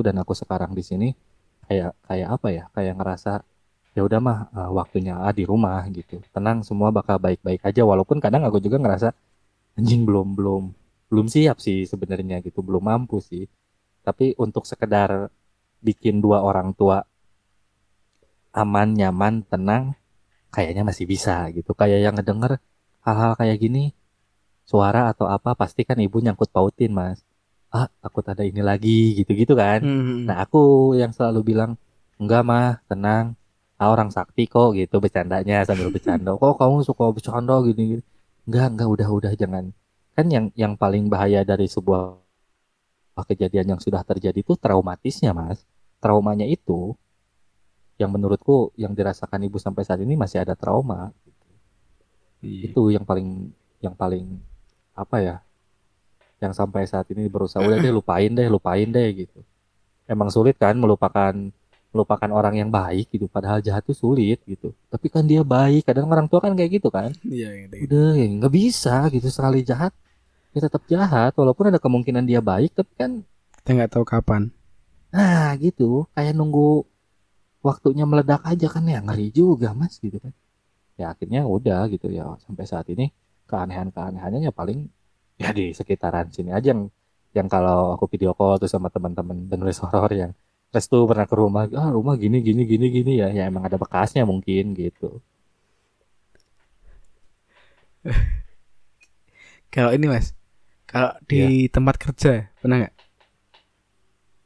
itu dan aku sekarang di sini kayak kayak apa ya kayak ngerasa ya udah mah uh, waktunya ah, di rumah gitu. Tenang semua bakal baik-baik aja walaupun kadang aku juga ngerasa anjing belum belum belum siap sih sebenarnya gitu. Belum mampu sih. Tapi untuk sekedar bikin dua orang tua aman nyaman tenang kayaknya masih bisa gitu. Kayak yang ngedenger hal-hal kayak gini suara atau apa pasti kan ibu nyangkut pautin mas ah takut ada ini lagi gitu-gitu kan Hmm. nah aku yang selalu bilang enggak mah tenang ah, orang sakti kok gitu bercandanya sambil bercanda kok kamu suka bercanda gini, gini. enggak enggak udah udah jangan kan yang yang paling bahaya dari sebuah kejadian yang sudah terjadi itu traumatisnya mas traumanya itu yang menurutku yang dirasakan ibu sampai saat ini masih ada trauma Iya. itu yang paling yang paling apa ya yang sampai saat ini berusaha udah deh lupain deh lupain deh gitu. Emang sulit kan melupakan melupakan orang yang baik gitu padahal jahat itu sulit gitu. Tapi kan dia baik kadang orang tua kan kayak gitu kan. Iya, gitu. udah ya nggak bisa gitu sekali jahat dia tetap jahat walaupun ada kemungkinan dia baik tapi kan Kita nggak tahu kapan. nah gitu. Kayak nunggu waktunya meledak aja kan ya ngeri juga mas gitu kan. Ya akhirnya udah gitu ya sampai saat ini keanehan-keanehannya ya paling ya di sekitaran sini aja yang yang kalau aku video call tuh sama teman-teman penulis horor yang restu pernah ke rumah ah rumah gini gini gini gini ya ya emang ada bekasnya mungkin gitu Kalau ini mas, kalau di tempat kerja pernah nggak?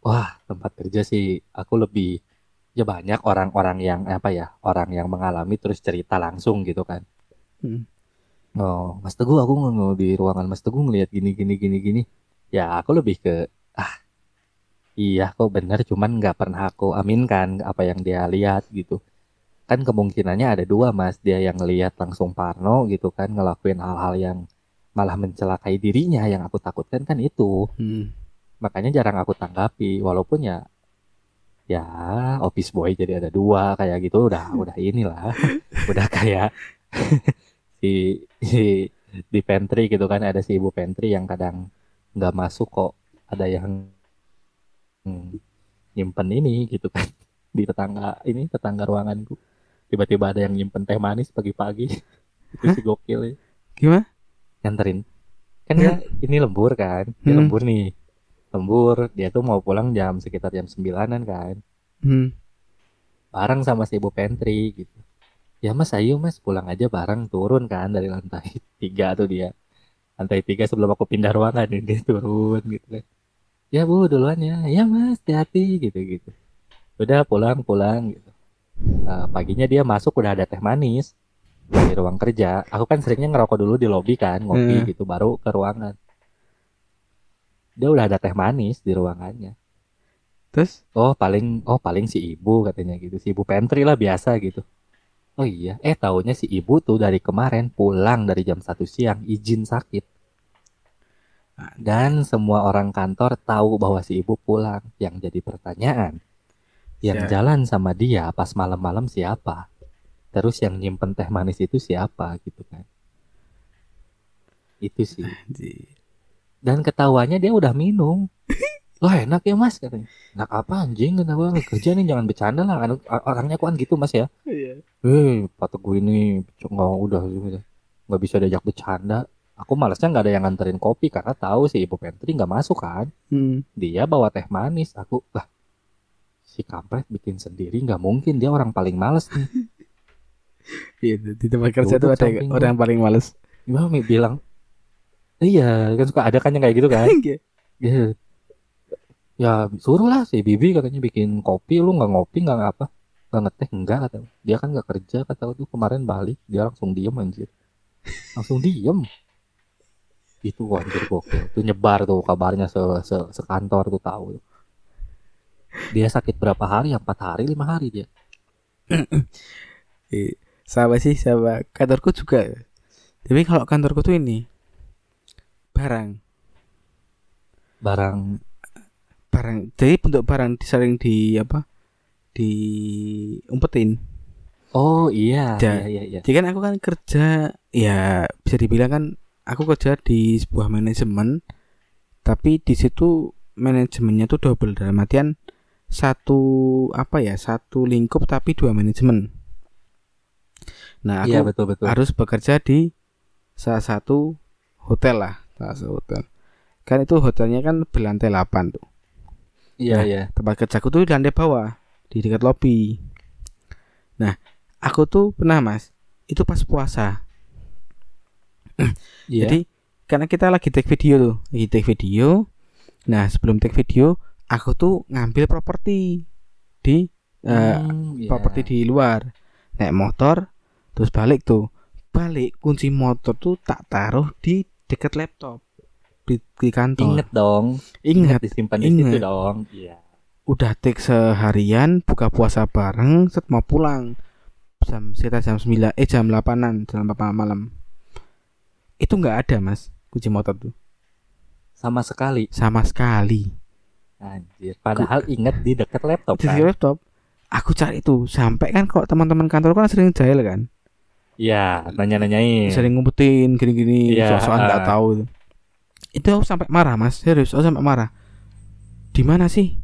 wah tempat kerja sih aku lebih ya banyak orang-orang yang apa ya orang yang mengalami terus cerita langsung gitu kan Hmm. Oh, Mas Teguh aku nggak di ruangan Mas Teguh ngeliat gini gini gini gini. Ya aku lebih ke ah iya kok bener cuman nggak pernah aku aminkan apa yang dia lihat gitu. Kan kemungkinannya ada dua Mas, dia yang lihat langsung parno gitu kan ngelakuin hal-hal yang malah mencelakai dirinya yang aku takutkan kan itu. Hmm. Makanya jarang aku tanggapi walaupun ya ya office boy jadi ada dua kayak gitu udah udah inilah udah kayak si, si di pantry gitu kan. Ada si ibu pantry yang kadang nggak masuk kok. Ada yang hmm, nyimpen ini gitu kan. Di tetangga ini tetangga ruanganku. Tiba-tiba ada yang nyimpen teh manis pagi-pagi. Itu si gokil ya. Gimana? nganterin. Kan Ya. ini lembur kan. Dia Hmm. lembur nih. Lembur. Dia tuh mau pulang jam sekitar jam sembilanan kan. Hmm. bareng sama si ibu pantry gitu ya mas ayo mas pulang aja bareng turun kan dari lantai tiga tuh dia. Lantai tiga sebelum aku pindah ruangan ini dia turun gitu kan. Ya bu duluan ya. Ya mas hati-hati gitu gitu. Udah pulang pulang gitu. Nah, paginya dia masuk udah ada teh manis di ruang kerja. Aku kan seringnya ngerokok dulu di lobi kan ngopi Hmm. gitu baru ke ruangan. Dia udah ada teh manis di ruangannya. Terus? Oh paling oh paling si ibu katanya gitu si ibu pantry lah biasa gitu. Oh iya eh taunya si ibu tuh dari kemarin pulang dari jam satu siang izin sakit. Dan semua orang kantor tahu bahwa si ibu pulang. Yang jadi pertanyaan yang Ya. jalan sama dia pas malam-malam siapa? Terus yang nyimpen teh manis itu siapa gitu kan? Itu sih. Dan ketahuannya dia udah minum. Wah enak ya mas katanya. Enak apa anjing kenapa kerja nih jangan bercanda lah. Anu- Orangnya kan gitu mas ya. Iya. Eh patok gue ini nggak udah udah. nggak bisa diajak bercanda. Aku malesnya nggak ada yang nganterin kopi karena tahu si ibu pantry nggak masuk kan. Hmm. Dia bawa teh manis. Aku lah si kampret bikin sendiri nggak mungkin dia orang paling males nih. Iya, di tempat kerja tuh ada orang yang paling males. Gimana Mi bilang? Iya kan suka ada kan yang kayak gitu kan. Iya. Ya, ya suruh lah si Bibi katanya bikin kopi lu nggak ngopi nggak apa nggak ngeteh enggak kata dia. Kan nggak kerja kata tuh kemarin balik. Dia langsung diem anjir. Langsung diem. Itu anjir gokil. Tuh nyebar tuh kabarnya se, se sekantor tuh tahu dia sakit berapa hari? Empat hari lima hari dia. Iya. Sama sih sama kantorku juga. Tapi kalau kantorku tuh ini barang, barang barang. Jadi bentuk barang disaling di apa? Di umpetin. oh iya Ja. iya iya iya Jadi kan aku kan kerja ya bisa dibilang kan aku kerja di sebuah manajemen tapi di situ manajemennya tuh double dalam artian satu apa ya satu lingkup tapi dua manajemen nah aku Iya betul betul. harus bekerja di salah satu hotel lah salah satu hotel kan itu hotelnya kan berlantai 8 tuh Iya Nah, iya. tempat kerjaku tuh di lantai bawah di dekat lobi nah aku tuh pernah mas itu pas puasa Iya. jadi karena kita lagi take video tuh lagi take video nah sebelum take video aku tuh ngambil properti di eh, Hmm, iya. properti di luar naik motor terus balik tuh balik kunci motor tuh tak taruh di dekat laptop di, di kantor Ingat dong. ingat disimpan di situ dong. Iya. udah take seharian buka puasa bareng set mau pulang jam sekitar jam 9 eh jam 8an jam 8 malam itu nggak ada mas kunci motor tuh Sama sekali. sama sekali Anjir. Padahal ingat di dekat laptop di kan. laptop aku cari itu sampai kan kok teman-teman kantor kan sering jahil kan Iya, nanya-nanyain. sering ngumpetin gini-gini Iya, soal nggak ah. tahu itu aku sampai marah mas. Serius aku sampai marah. Di mana sih?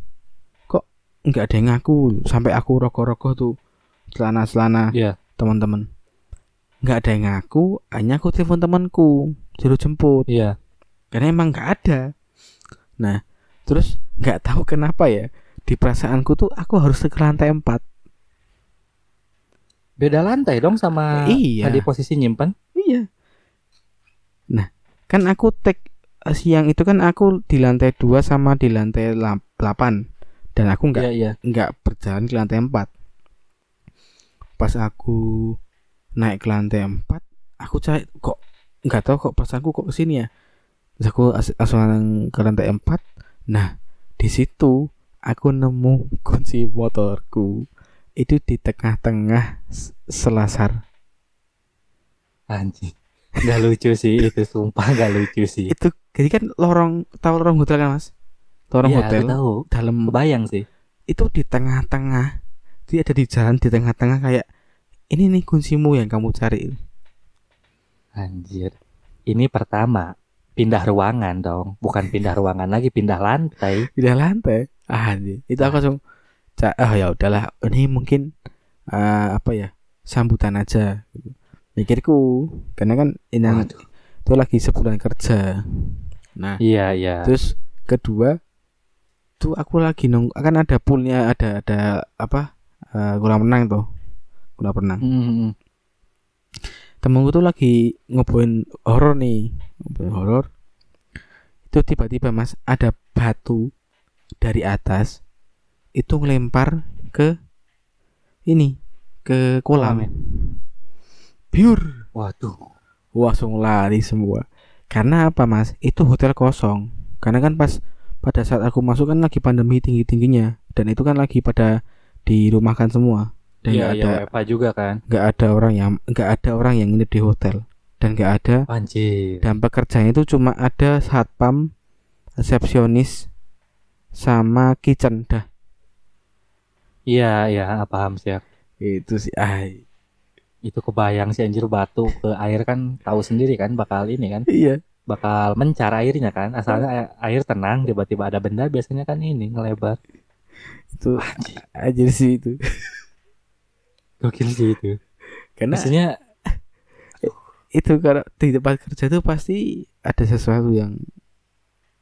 Kok nggak ada yang ngaku? Sampai aku rokok-rokok tuh celana-celana Iya. teman-teman. Nggak ada yang ngaku hanya aku telepon temanku suruh jemput. Iya. karena emang nggak ada. Nah terus nggak tahu kenapa ya di perasaanku tuh aku harus ke lantai 4 Beda lantai dong sama Iya. tadi posisi nyimpan. iya. Nah kan aku take eh, siang itu kan aku di lantai 2 sama di lantai 8 dan aku nggak Iya, iya. nggak berjalan ke lantai 4 pas aku naik ke lantai 4 aku cari kok nggak tahu kok pas aku kok ke sini ya? Terus aku as- langsung ke lantai 4 nah di situ aku nemu kunci motorku. Itu di tengah-tengah selasar. Anjing. Gak lucu sih itu sumpah gak lucu sih. itu jadi kan lorong tahu lorong hotel kan mas lorong Iya, hotel tahu. dalam Kebayang sih. itu di tengah-tengah dia ada di jalan di tengah-tengah kayak ini nih kuncimu yang kamu cari Anjir. Ini pertama pindah ruangan dong, bukan pindah ruangan lagi, pindah lantai. di lantai ah anjir. itu aku langsung ah ya udahlah ini mungkin eh, apa ya sambutan aja gitu. Mikirku karena kan ini Waduh. itu lagi sebulan kerja nah Iya, iya. terus kedua tuh aku lagi nunggu kan ada poolnya ada ada apa eh, kolam renang tuh kolam renang Hmm, temenku tuh lagi ngobrolin horor nih ngobrolin horor itu tiba-tiba mas ada batu dari atas itu ngelempar ke ini ke kolam Kolam ya? Biur Waduh. langsung lari semua. Karena apa mas? Itu hotel kosong. Karena kan pas pada saat aku masuk kan lagi pandemi tinggi tingginya dan itu kan lagi pada dirumahkan semua. Dan nggak iya, ada WFA juga kan. nggak ada orang yang nggak ada orang yang nginep di hotel. Dan nggak ada Anjir. dan pekerjaannya itu cuma ada satpam resepsionis sama kitchen dah. Iya, iya, paham sih. itu sih ay Itu kebayang sih anjir batu ke air kan tahu sendiri kan bakal ini kan, iya bakal mencar airnya kan. Asalnya air- tenang tiba-tiba ada benda biasanya kan ini ngelebar. itu aja sih itu Gokil sih itu. karena Maksudnya itu kalau di tempat kerja itu pasti ada sesuatu yang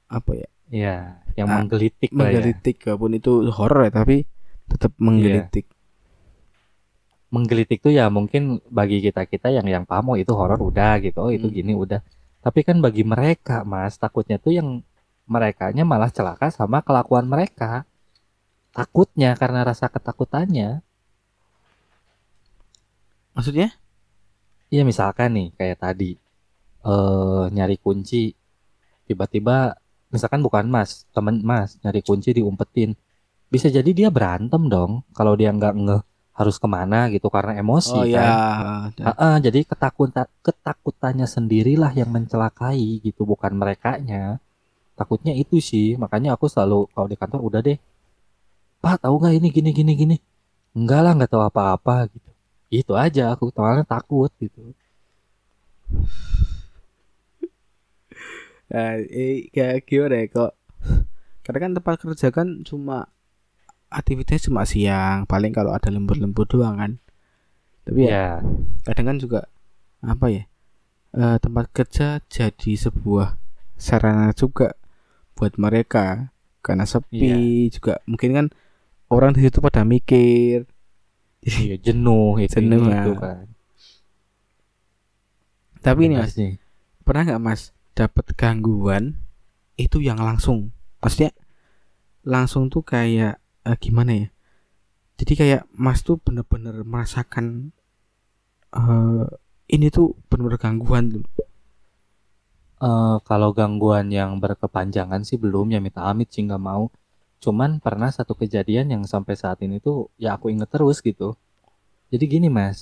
apa ya ya yang Ah, menggelitik lah ya. menggelitik walaupun itu horor ya tapi tetap menggelitik menggelitik tuh ya mungkin bagi kita kita yang yang paham oh itu horor udah gitu. Oh itu Hmm. gini udah. Tapi kan bagi mereka mas takutnya tuh yang merekanya malah celaka sama kelakuan mereka. Takutnya karena rasa ketakutannya. Maksudnya? Iya misalkan nih kayak tadi eh nyari kunci. Tiba-tiba misalkan bukan mas temen mas nyari kunci diumpetin. Bisa jadi dia berantem dong kalau dia nggak nge harus ke mana gitu karena emosi oh kan ya Heeh, jadi ketakutan ketakutannya sendirilah yang mencelakai gitu, bukan merekanya. Takutnya itu sih, makanya aku selalu kalau di kantor udah deh. Pak, tahu nggak ini gini gini gini? Enggak lah, nggak tahu apa-apa gitu. Itu aja aku soalnya takut gitu. Nah, eh, kayak gimana ya kok karena kan tempat kerja kan cuma aktivitasnya cuma siang paling kalau ada lembur-lembur doang kan. Tapi ya ya kadang kan juga apa ya eh, tempat kerja jadi sebuah sarana juga buat mereka. Karena sepi juga mungkin kan orang di situ pada mikir. Iya jenuh itu Jenuh, ya. itu kan. Tapi ini Benar mas sih. pernah nggak mas dapat gangguan itu yang langsung? Maksudnya langsung tuh kayak eh, gimana ya jadi kayak mas tuh bener-bener merasakan eh ini tuh bener-bener gangguan tuh Eh, kalau gangguan yang berkepanjangan sih belum ya minta amit sih nggak mau. Cuman pernah satu kejadian yang sampai saat ini tuh ya aku inget terus gitu. Jadi gini mas,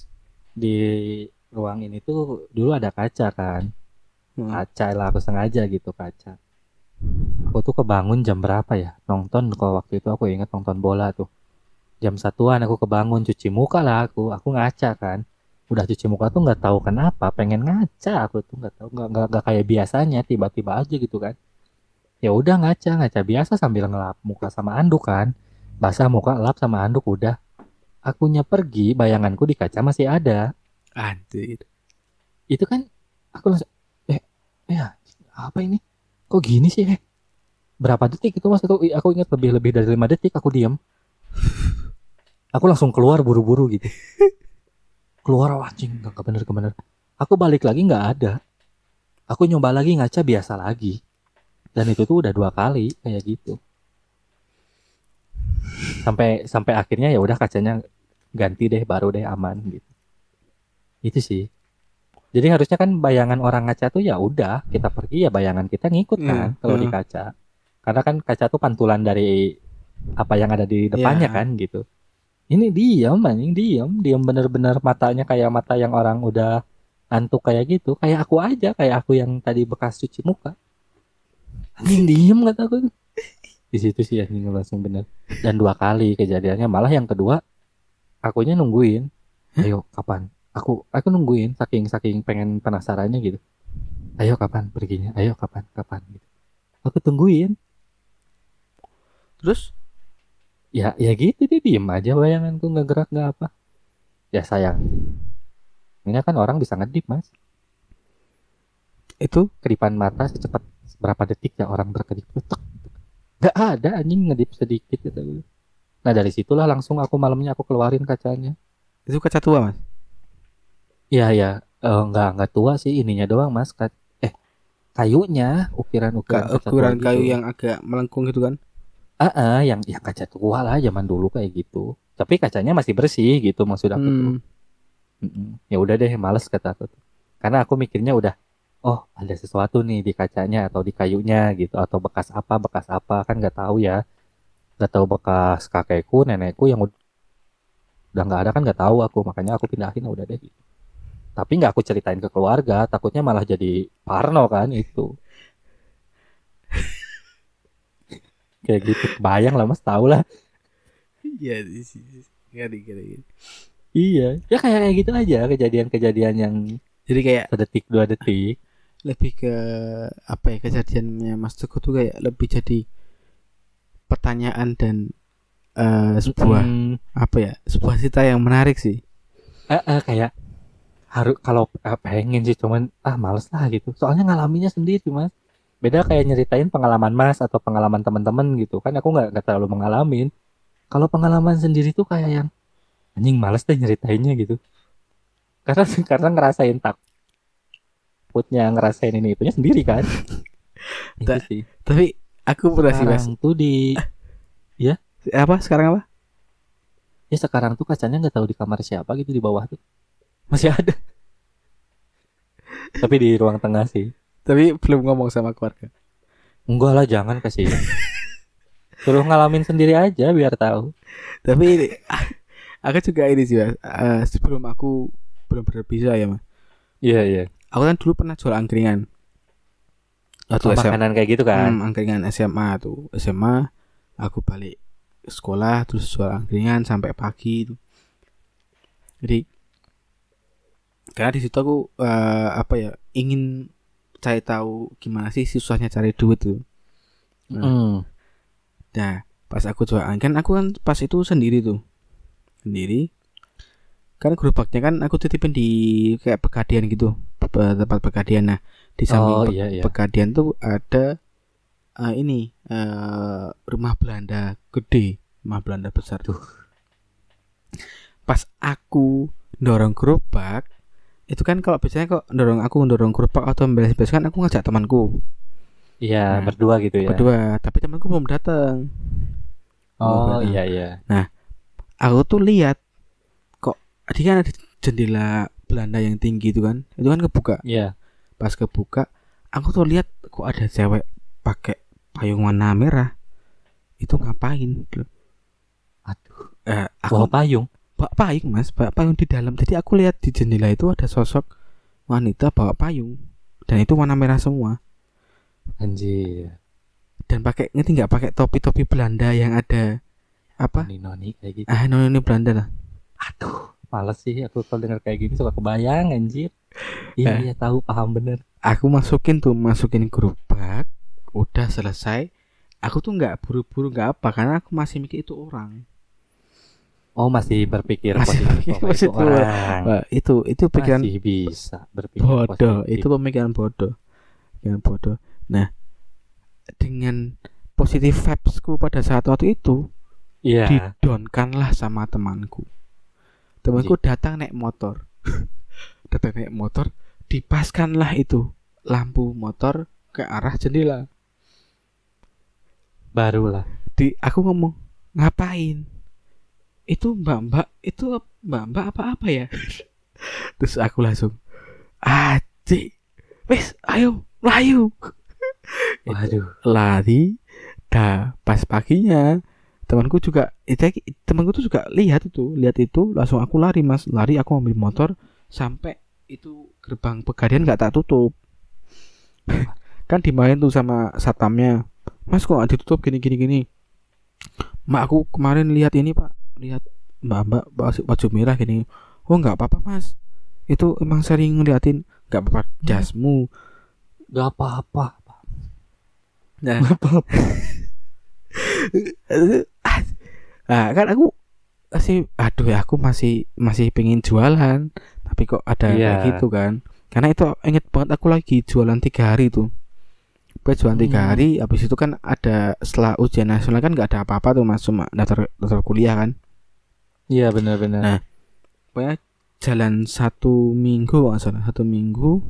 di ruang ini tuh dulu ada kaca kan, Hmm. kaca lah aku sengaja gitu kaca. Aku tuh kebangun jam berapa ya? Nonton kalau waktu itu aku inget nonton bola tuh. Jam satuan aku kebangun cuci muka lah aku, aku ngaca kan. Udah cuci muka tuh nggak tahu kenapa, pengen ngaca aku tuh nggak tahu nggak nggak nggak kayak biasanya tiba-tiba aja gitu kan. Ya udah ngaca ngaca biasa sambil ngelap muka sama anduk kan. Basah muka lap sama anduk udah. Akunya pergi, bayanganku di kaca masih ada anjir itu kan aku langsung eh ya apa ini kok gini sih? Eh berapa detik itu mas? Aku aku ingat lebih lebih dari lima detik aku diam aku langsung keluar buru-buru gitu. Keluar oh, anjing nggak bener bener. Aku balik lagi nggak ada. Aku nyoba lagi ngaca biasa lagi. Dan itu tuh udah dua kali kayak gitu. Sampai sampai akhirnya ya udah kacanya ganti deh baru deh aman gitu. Itu sih jadi harusnya kan bayangan orang ngaca tuh ya udah kita pergi ya bayangan kita ngikut kan Hmm, kalau di hmm. kaca. Karena kan kaca tuh pantulan dari apa yang ada di depannya Ya. kan gitu. Ini diam anjing diam diam bener-bener matanya kayak mata yang orang udah ngantuk kayak gitu. Kayak aku aja kayak aku yang tadi bekas cuci muka. Anjing diem kata aku. Di situ sih anjing langsung bener. Dan dua kali kejadiannya. Malah yang kedua akunya nungguin. Ayo kapan aku aku nungguin saking saking pengen penasarannya gitu. Ayo kapan perginya? Ayo kapan kapan gitu. Aku tungguin. Terus? Ya ya gitu dia diem aja bayanganku nggak gerak nggak apa. Ya sayang. Ini kan orang bisa ngedip mas. Itu? Kedipan mata secepat berapa detik ya orang berkedip? Tek. nggak ada anjing ngedip sedikit gitu. Nah dari situlah langsung aku malamnya aku keluarin kacanya. Itu kaca tua mas Iya ya Eh, nggak nggak tua sih ininya doang mas. Ka- eh kayunya ukiran ukiran Ka- ukuran kayu yang agak melengkung gitu kan? Ah ah, yang yang kaca tua lah zaman dulu kayak gitu. Tapi kacanya masih bersih gitu maksud aku tuh. Hmm. Ya udah deh males kata aku tuh. Karena aku mikirnya udah oh ada sesuatu nih di kacanya atau di kayunya gitu. Atau bekas apa bekas apa kan nggak tahu ya. Nggak tahu bekas kakekku nenekku yang ud- udah nggak ada kan nggak tahu aku. Makanya aku pindahin ya udah deh gitu. Tapi nggak aku ceritain ke keluarga takutnya malah jadi parno kan itu. Kayak gitu bayang lah mas tahu lah. Iya ngeri ngeri iya. Ya kayak kayak gitu aja kejadian-kejadian yang jadi kayak sedetik dua detik. Lebih ke apa ya kejadiannya Mas Teguh tuh kayak lebih jadi pertanyaan dan eh, sebuah Hmm, apa ya sebuah cerita yang menarik sih. Eh, eh, kayak harus kalau eh, pengen sih cuman ah males lah gitu. Soalnya ngalaminnya sendiri mas. Beda kayak nyeritain pengalaman mas atau pengalaman teman-teman gitu. Kan aku nggak terlalu mengalamin. Kalau pengalaman sendiri tuh kayak yang anjing males deh nyeritainnya gitu. Karena karena ngerasain takutnya ngerasain ini itunya sendiri kan. Ta- sih. Tapi aku pernah sih Mas. Tuh di apa? Sekarang apa? Ya sekarang tuh kacanya nggak tahu di kamar siapa gitu di bawah tuh masih ada. Tapi di ruang tengah sih. Tapi belum ngomong sama keluarga. Enggak lah jangan kasih suruh ngalamin sendiri aja biar tahu. Tapi ini, aku juga ini sih Mas. Eh, sebelum aku benar-benar bisa ya Mas. Iya iya. Aku kan dulu pernah jual angkringan. Waktu Oh, makanan kayak gitu kan? Hmm, angkringan SMA tuh. SMA aku balik sekolah terus jual angkringan sampai pagi itu jadi karena di situ aku eh, apa ya ingin cari tahu gimana sih susahnya cari duit tuh Hmm. Nah, pas aku jualan kan aku kan pas itu sendiri tuh. Sendiri. Kan gerobaknya kan aku titipin di kayak pegadian gitu. Tempat pegadian. Nah, di samping Oh iya iya. pegadian tuh ada eh, ini eh, rumah Belanda gede, rumah Belanda besar tuh. Pas aku dorong gerobak, itu kan kalau biasanya kok dorong aku dorong gerobak atau beres-beres kan aku ngajak temanku Iya, Nah, berdua gitu ya. berdua, tapi temanku belum datang. Oh Belum iya iya. Aku tuh lihat kok dia kan ada jendela Belanda yang tinggi itu kan, itu kan kebuka. Iya. Pas kebuka, aku tuh lihat kok ada cewek pakai payung warna merah. Itu ngapain? Aduh. Eh, Bawa aku payung. Bawa payung mas bawa payung di dalam jadi aku lihat di jendela itu ada sosok wanita bawa payung dan itu warna merah semua Anjir. dan pakai ngerti nggak pakai topi topi Belanda yang ada apa Noni noni kayak gitu. ah noni Belanda lah Aduh. Males sih aku kalau denger kayak gini suka kebayang anjir. Iya Eh. iya tahu paham bener. aku masukin tuh masukin gerobak udah selesai aku tuh nggak buru-buru nggak apa karena aku masih mikir itu orang Oh masih berpikir Masih positif. Oh, itu positif. orang. Itu itu pikiran Masih bisa berpikir bodoh positif. itu pemikiran bodoh pemikiran bodoh nah dengan positif vibesku pada saat waktu itu Iya. didonkanlah sama temanku temanku datang naik motor datang naik motor dipaskanlah itu lampu motor ke arah jendela Barulah. di aku ngomong ngapain itu mbak mbak itu mbak mbak apa apa ya? Terus aku langsung aji wes ayo melayu Waduh. lari dah pas paginya temanku juga itu temanku tuh juga lihat itu lihat itu langsung aku lari mas. Lari aku ambil motor sampai itu gerbang pegadian nggak tak tutup. Kan dimain tuh sama satpamnya. Mas kok ditutup? Gini gini gini. Mak aku kemarin lihat ini pak lihat mbak mbak baju, baju merah gini. Oh nggak apa apa mas. Itu emang sering ngeliatin. Nggak apa apa jasmu. Gak apa-apa. nah. Nah kan aku masih aduh ya aku masih masih pengen jualan. Tapi kok ada Iya. kayak gitu kan. Karena itu inget banget aku lagi jualan tiga hari tuh Gue jualan tiga Hmm. hari habis itu kan ada setelah ujian nasional kan nggak ada apa-apa tuh mas. Cuma daftar daftar kuliah kan Iya benar-benar. Nah. pokoknya jalan satu minggu nggak salah satu minggu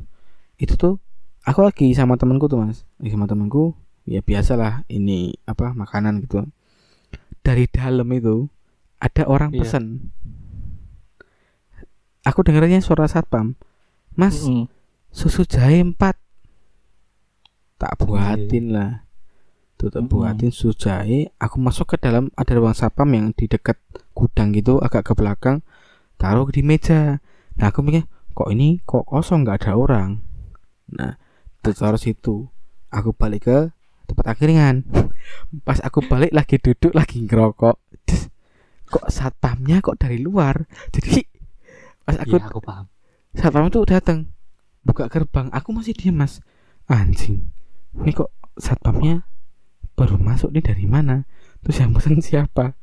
itu tuh aku lagi sama temanku tuh mas lagi sama temanku ya biasalah ini apa makanan gitu dari dalam itu ada orang Iya. pesen aku dengarnya suara satpam mas Mm-mm. susu jahe empat tak buatin lah tuh tak Mm-mm. buatin susu jahe aku masuk ke dalam ada ruang satpam yang di dekat gudang gitu agak ke belakang taruh di meja. Nah aku mikir kok ini kok kosong? Nggak ada orang. Nah terus taruh situ aku balik ke tempat angkringan. Pas aku balik lagi duduk lagi ngerokok. Kok satpamnya kok dari luar? Jadi pas aku Iya aku paham. satpam itu datang buka gerbang. Aku masih diem mas. Anjing ini kok satpamnya baru masuk nih dari mana? Terus yang pesen siapa?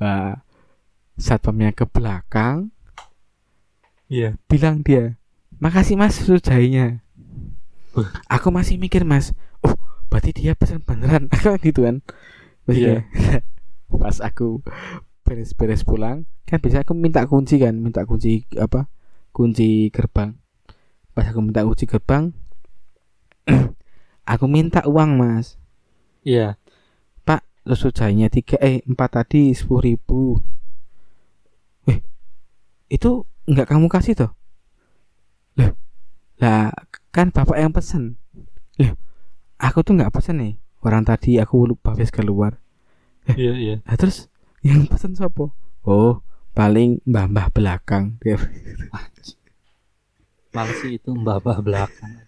Nah, satpamnya ke belakang Iya. bilang dia makasih mas susu jahenya Wah. aku masih mikir mas oh berarti dia pesan beneran aku gitu kan Maksudnya, pas aku beres-beres pulang kan bisa aku minta kunci kan minta kunci apa kunci gerbang pas aku minta kunci gerbang aku minta uang mas Iya. pak susu jahenya tiga eh empat tadi sepuluh ribu itu nggak kamu kasih toh lah lah kan bapak yang pesen lah aku tuh nggak pesen nih orang tadi aku lupa habis keluar Iya iya. Nah, terus yang pesen siapa? Oh, paling mbah-mbah belakang. Dia Males sih itu mbah-mbah belakang.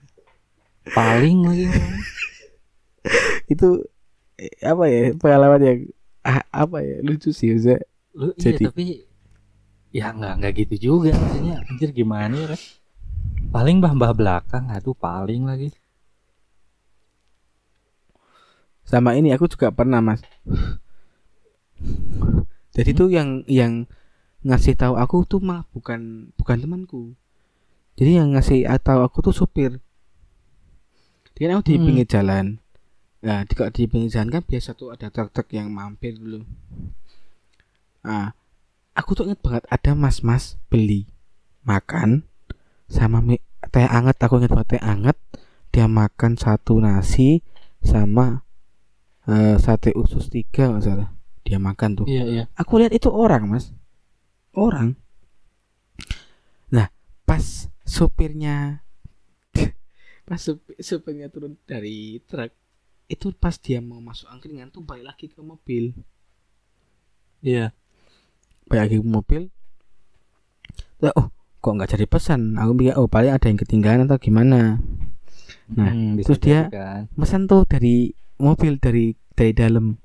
Paling lagi. itu eh, apa ya pengalaman yang ah, apa ya lucu sih. Lu iya Jadi- tapi ya nggak nggak gitu juga maksudnya. Anjir gimana ya paling mbah mbah belakang aduh paling lagi. Sama ini aku juga pernah mas. Jadi Hmm. tuh yang yang ngasih tahu aku tuh malah bukan bukan temanku. Jadi yang ngasih tahu aku tuh supir. Dia kan aku di Hmm. pinggir jalan. Nah di, di pinggir jalan kan biasa tuh ada truk-truk yang mampir dulu. Nah aku tuh inget banget ada mas-mas beli makan sama mie teh anget. Aku inget banget teh anget. Dia makan satu nasi sama eh, sate usus tiga nggak salah. Dia makan tuh. Iya iya. aku lihat itu orang mas. Orang. Nah pas supirnya pas supi- supirnya turun dari truk itu pas dia mau masuk angkringan tuh balik lagi ke mobil. Iya. Lagi ke mobil. Oh kok nggak jadi pesan? Aku pikir oh paling ada yang ketinggalan atau gimana? Nah, Hmm, terus dia- kan. pesan tuh dari mobil dari dari dalam.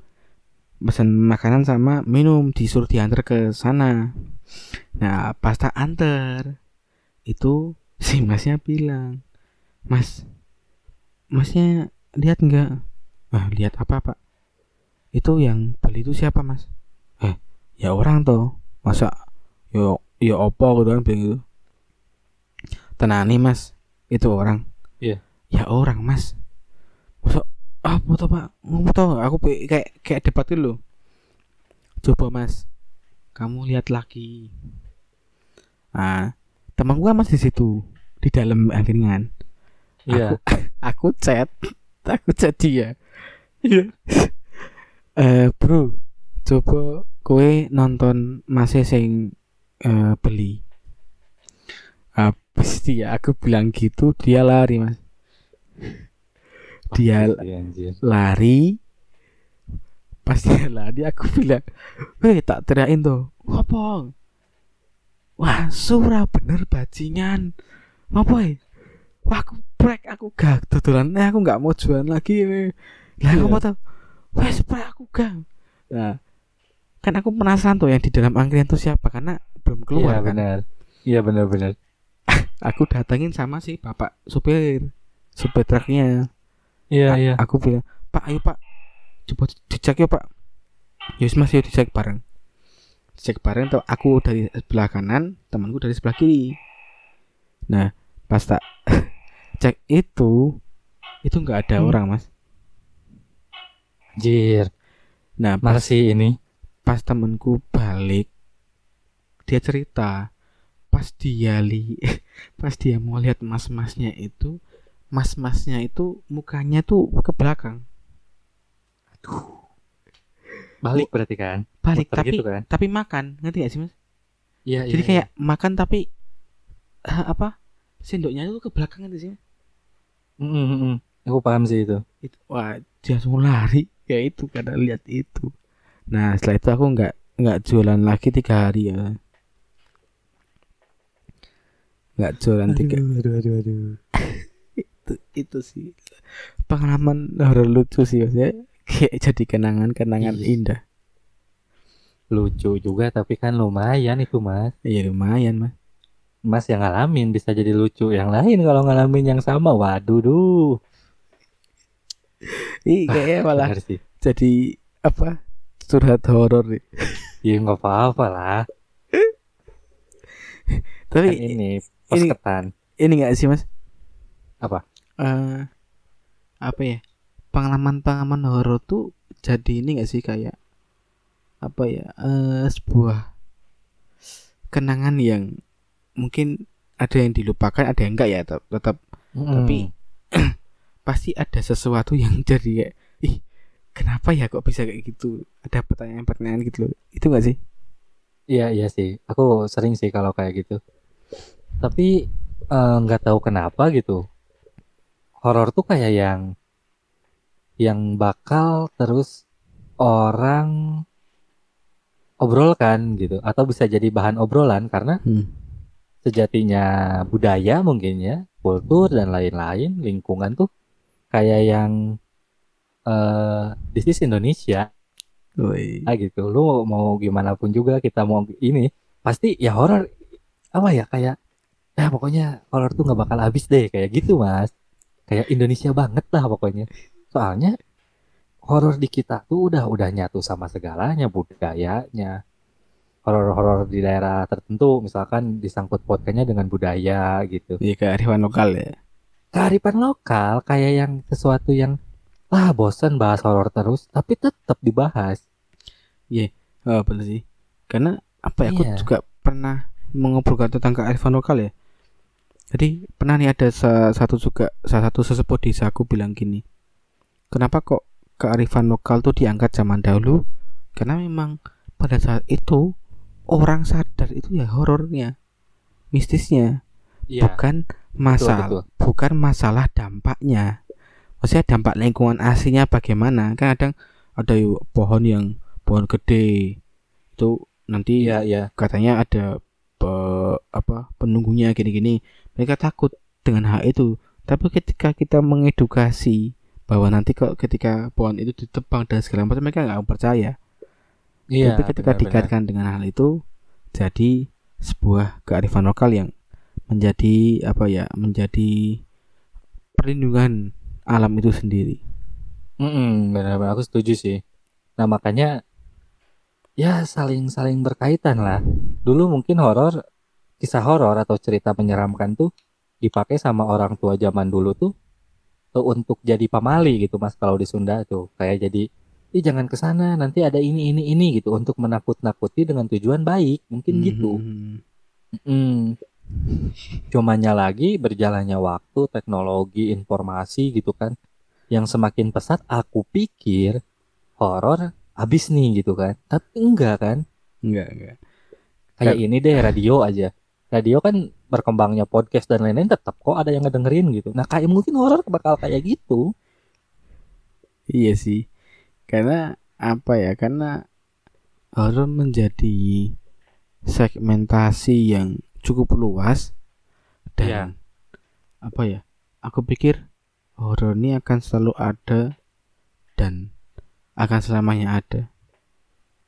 Pesan makanan sama minum disuruh diantar ke sana. Nah pas tak antar itu si masnya bilang mas masnya lihat nggak? Ah lihat apa pak? Itu yang beli itu siapa mas? Eh ya orang tuh masa yo ya opo gitu kan bilang gitu. Tenani mas itu orang. Iya. ya orang mas. Masa apa tuh pak? Ngomong tau aku kayak kayak debat dulu. Coba mas kamu lihat lagi. Ah teman gua mas di situ di dalam angkringan. Iya. aku chat aku chat dia. Eh bro coba kowe nonton mas sing eh, beli? Habis dia aku bilang gitu dia lari mas. Dia lari. Pas dia lari aku bilang weh tak teriakin tuh apa? Wah surah bener bajingan. Apa ya wah aku prek aku gak dodolan. Eh, aku nggak mau jualan lagi lah Iya. apa tau wes prek aku gak. Nah kan aku penasaran tuh yang di dalam angkringan tuh siapa karena belum Iya keluar kan benar. Iya benar benar. aku datengin sama si bapak supir supir truknya Iya A- iya. Aku bilang, Pak, ayo Pak, coba dicek ya Pak. Yus mas, yuk dicek bareng. Dicek bareng tuh aku dari sebelah kanan, temanku dari sebelah kiri. Nah, pas tak cek itu, itu nggak ada Hmm. orang mas. Anjir. Nah, pas, Masih ini. Pas temanku balik, dia cerita, pas dia li, pas dia mau lihat mas-masnya itu, mas-masnya itu mukanya tuh ke belakang, Balik berarti kan. balik Muter tapi gitu kan. tapi makan, ngerti gak sih mas? Iya iya. Jadi kayak makan tapi eh, apa? Sendoknya itu ke belakang itu sih. Mm, mm, mm, mm. Aku paham sih itu. Itu wah dia langsung lari kayak itu karena lihat itu. Nah setelah itu aku nggak nggak jualan lagi tiga hari ya. Nggak jualan tiga aduh aduh aduh. itu itu sih pengalaman horor lucu sih maksudnya kayak jadi kenangan-kenangan Iya. indah. Lucu juga tapi kan lumayan itu mas. Iya lumayan mas. Mas yang ngalamin bisa jadi lucu. Yang lain kalau ngalamin yang sama, waduh duh. Ih kayaknya malah jadi apa curhat horor nih. Ya nggak apa-apa lah. Tapi Kan ini ini- ketan. ini nggak sih mas? Apa? eh apa ya pengalaman-pengalaman horor tuh jadi ini gak sih kayak apa ya eh sebuah kenangan yang mungkin ada yang dilupakan ada yang enggak ya tetap, tetap Tapi- pasti ada sesuatu yang jadi kenapa ya kok bisa kayak gitu ada pertanyaan-pertanyaan gitu loh itu gak sih Iya iya sih. Aku sering sih kalau kayak gitu. Tapi eh, nggak tahu kenapa gitu. Horor tuh kayak yang yang bakal terus orang obrolkan gitu atau bisa jadi bahan obrolan karena hmm. sejatinya budaya mungkin ya, kultur dan lain-lain, lingkungan tuh kayak yang eh this is Indonesia. Woi. ah gitu. Lu mau gimana pun juga kita mau ini pasti ya horor apa ya kayak ya pokoknya horor tuh nggak bakal habis deh kayak gitu mas. Kayak Indonesia banget lah pokoknya. Soalnya horor di kita tuh udah udah nyatu sama segalanya budayanya. Horor-horor di daerah tertentu misalkan disangkut pautkannya dengan budaya gitu. Iya kearifan lokal ya. kearifan lokal kayak yang sesuatu yang ah bosen bahas horor terus tapi tetap dibahas Oh bener sih. Karena apa ya? Aku Iya. juga pernah mengobrolkan tentang kearifan lokal ya. Jadi pernah nih ada sa- satu juga salah satu sesepuh desaku bilang gini. Kenapa kok kearifan lokal tuh diangkat zaman dahulu? Karena memang pada saat itu orang sadar itu ya horornya, mistisnya, iya bukan betul, masalah, betul. bukan masalah dampaknya. Maksudnya dampak lingkungan aslinya bagaimana? Kan kadang ada pohon yang pohon gede. Itu nanti iya iya. katanya ada pe- apa penunggunya gini-gini. Mereka takut dengan hal itu. Tapi ketika kita mengedukasi bahwa nanti kok ketika pohon itu ditebang dan segala macam mereka nggak percaya. Iya tapi ketika dikaitkan dengan hal itu jadi sebuah kearifan lokal yang menjadi apa ya menjadi perlindungan alam itu sendiri Mm-mm, benar-benar aku setuju sih. Nah makanya ya saling-saling berkaitan lah. Dulu mungkin horor, kisah horor atau cerita menyeramkan tuh dipakai sama orang tua zaman dulu tuh tuh untuk jadi pamali gitu mas kalau di Sunda tuh kayak jadi ih jangan ke sana nanti ada ini ini ini gitu untuk menakut-nakuti dengan tujuan baik mungkin gitu. Mhm. Mm. Cumanya lagi berjalannya waktu, teknologi, informasi gitu kan. Yang semakin pesat aku pikir horor habis nih gitu kan. Tapi enggak kan. enggak enggak Kayak ini deh radio aja. Radio kan berkembangnya podcast dan lain-lain tetap kok ada yang ngedengerin gitu. Nah, kayak mungkin horor bakal kayak gitu. Iya sih. Karena apa ya? Karena horor menjadi segmentasi yang cukup luas dan Iya. apa ya? Aku pikir horor ini akan selalu ada dan akan selamanya ada.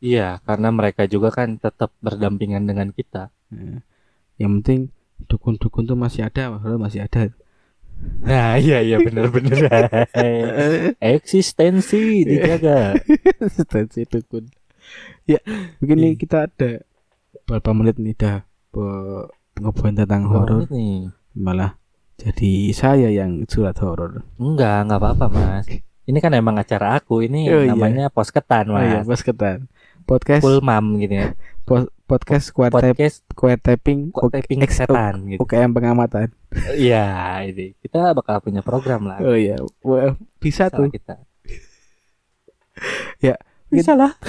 Iya, karena mereka juga kan tetap berdampingan dengan kita. Yang penting dukun-dukun tuh masih ada, horor masih ada. Nah, iya iya benar-benar. Eksistensi dijaga. Eksistensi dukun. Ya, nih Iya. kita ada berapa menit nih dah ngobrolin tentang Horor horor. nih. malah jadi saya yang surat horor. Enggak, enggak apa-apa, Mas. Ini kan emang acara aku. Ini Oh, iya. namanya posketan, Oh iya, Mas. Mas Ketan. Podcast Full mam gitu ya. po- podcast kuat tap Podcast kuat tapping kok taping X- setan gitu. UKM pengamatan. Iya, ini. Kita bakal punya program lah. Oh iya, Wah, bisa Salah tuh. kita. Ya, bisa lah.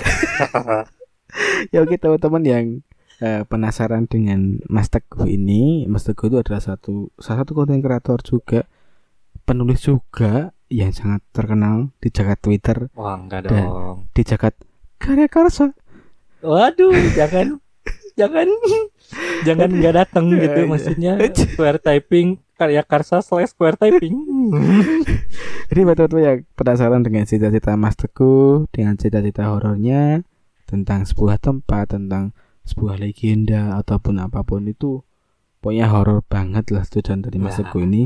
Ya oke teman-teman yang eh, penasaran dengan Mas Teguh ini, Mas Teguh itu adalah satu salah satu konten kreator juga, penulis juga yang sangat terkenal di jagat Twitter, Wah, enggak Dan- dong. di jagat karya karsa. Waduh, jangan jangan jangan nggak datang gitu maksudnya square typing karya karsa slash square typing Jadi teman-teman yang penasaran dengan cita-cita Mas Teguh, dengan cita-cita horornya tentang sebuah tempat, tentang sebuah legenda ataupun apa pun itu, pokoknya horor banget lah tujuan dari Mas Wah. Teguh ini.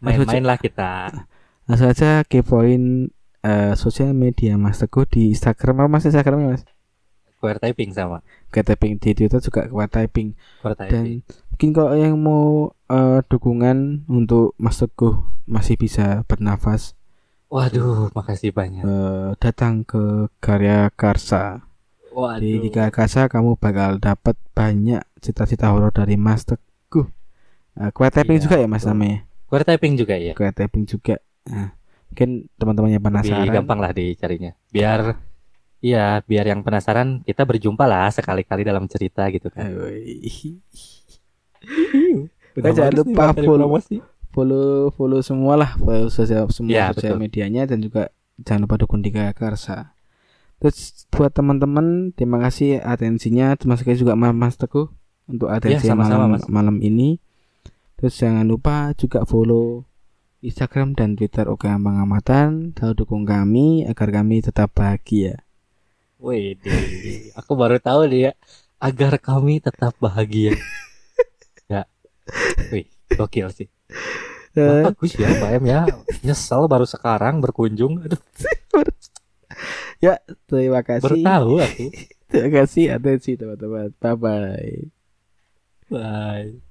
Main-main lah kita Langsung aja kepoin eh, sosial media Mas Teguh di Instagram apa Mas Instagramnya Mas? square typing sama Ke typing di Twitter juga ke typing square dan typing mungkin kalau yang mau eh, dukungan untuk Mas Teguh masih bisa bernafas waduh makasih banyak eh, datang ke Karya Karsa. Di waduh Karya Karsa kamu bakal dapat banyak cita-cita horor dari Mas Teguh. Uh, kue typing Iya, juga ya Mas betul. namanya. square typing juga ya Kue typing juga. Nah, mungkin teman-teman yang lebih penasaran. gampang lah dicarinya biar Iya, biar yang penasaran kita berjumpa lah sekali-kali dalam cerita gitu kan. Eh, Udah jangan lupa follow. follow follow semua lah follow sosial semua Ya, sosial betul. medianya dan juga jangan lupa dukung di Karya Karsa. Terus buat teman-teman terima kasih atensinya terima kasih juga Mas, Teguh untuk atensi Ya, sama-sama, malam Mas. malam ini. Terus jangan lupa juga follow Instagram dan Twitter UKM Pengamatan. Selalu dukung kami agar kami tetap bahagia. Wih, aku baru tahu dia agar kami tetap bahagia. ya, wih, gokil sih. Eh, Bagus ya, Pak M ya. Nyesel baru sekarang berkunjung. Aduh, Ya, terima kasih. Baru tahu aku. Terima kasih atensi teman-teman. Bye bye. Bye.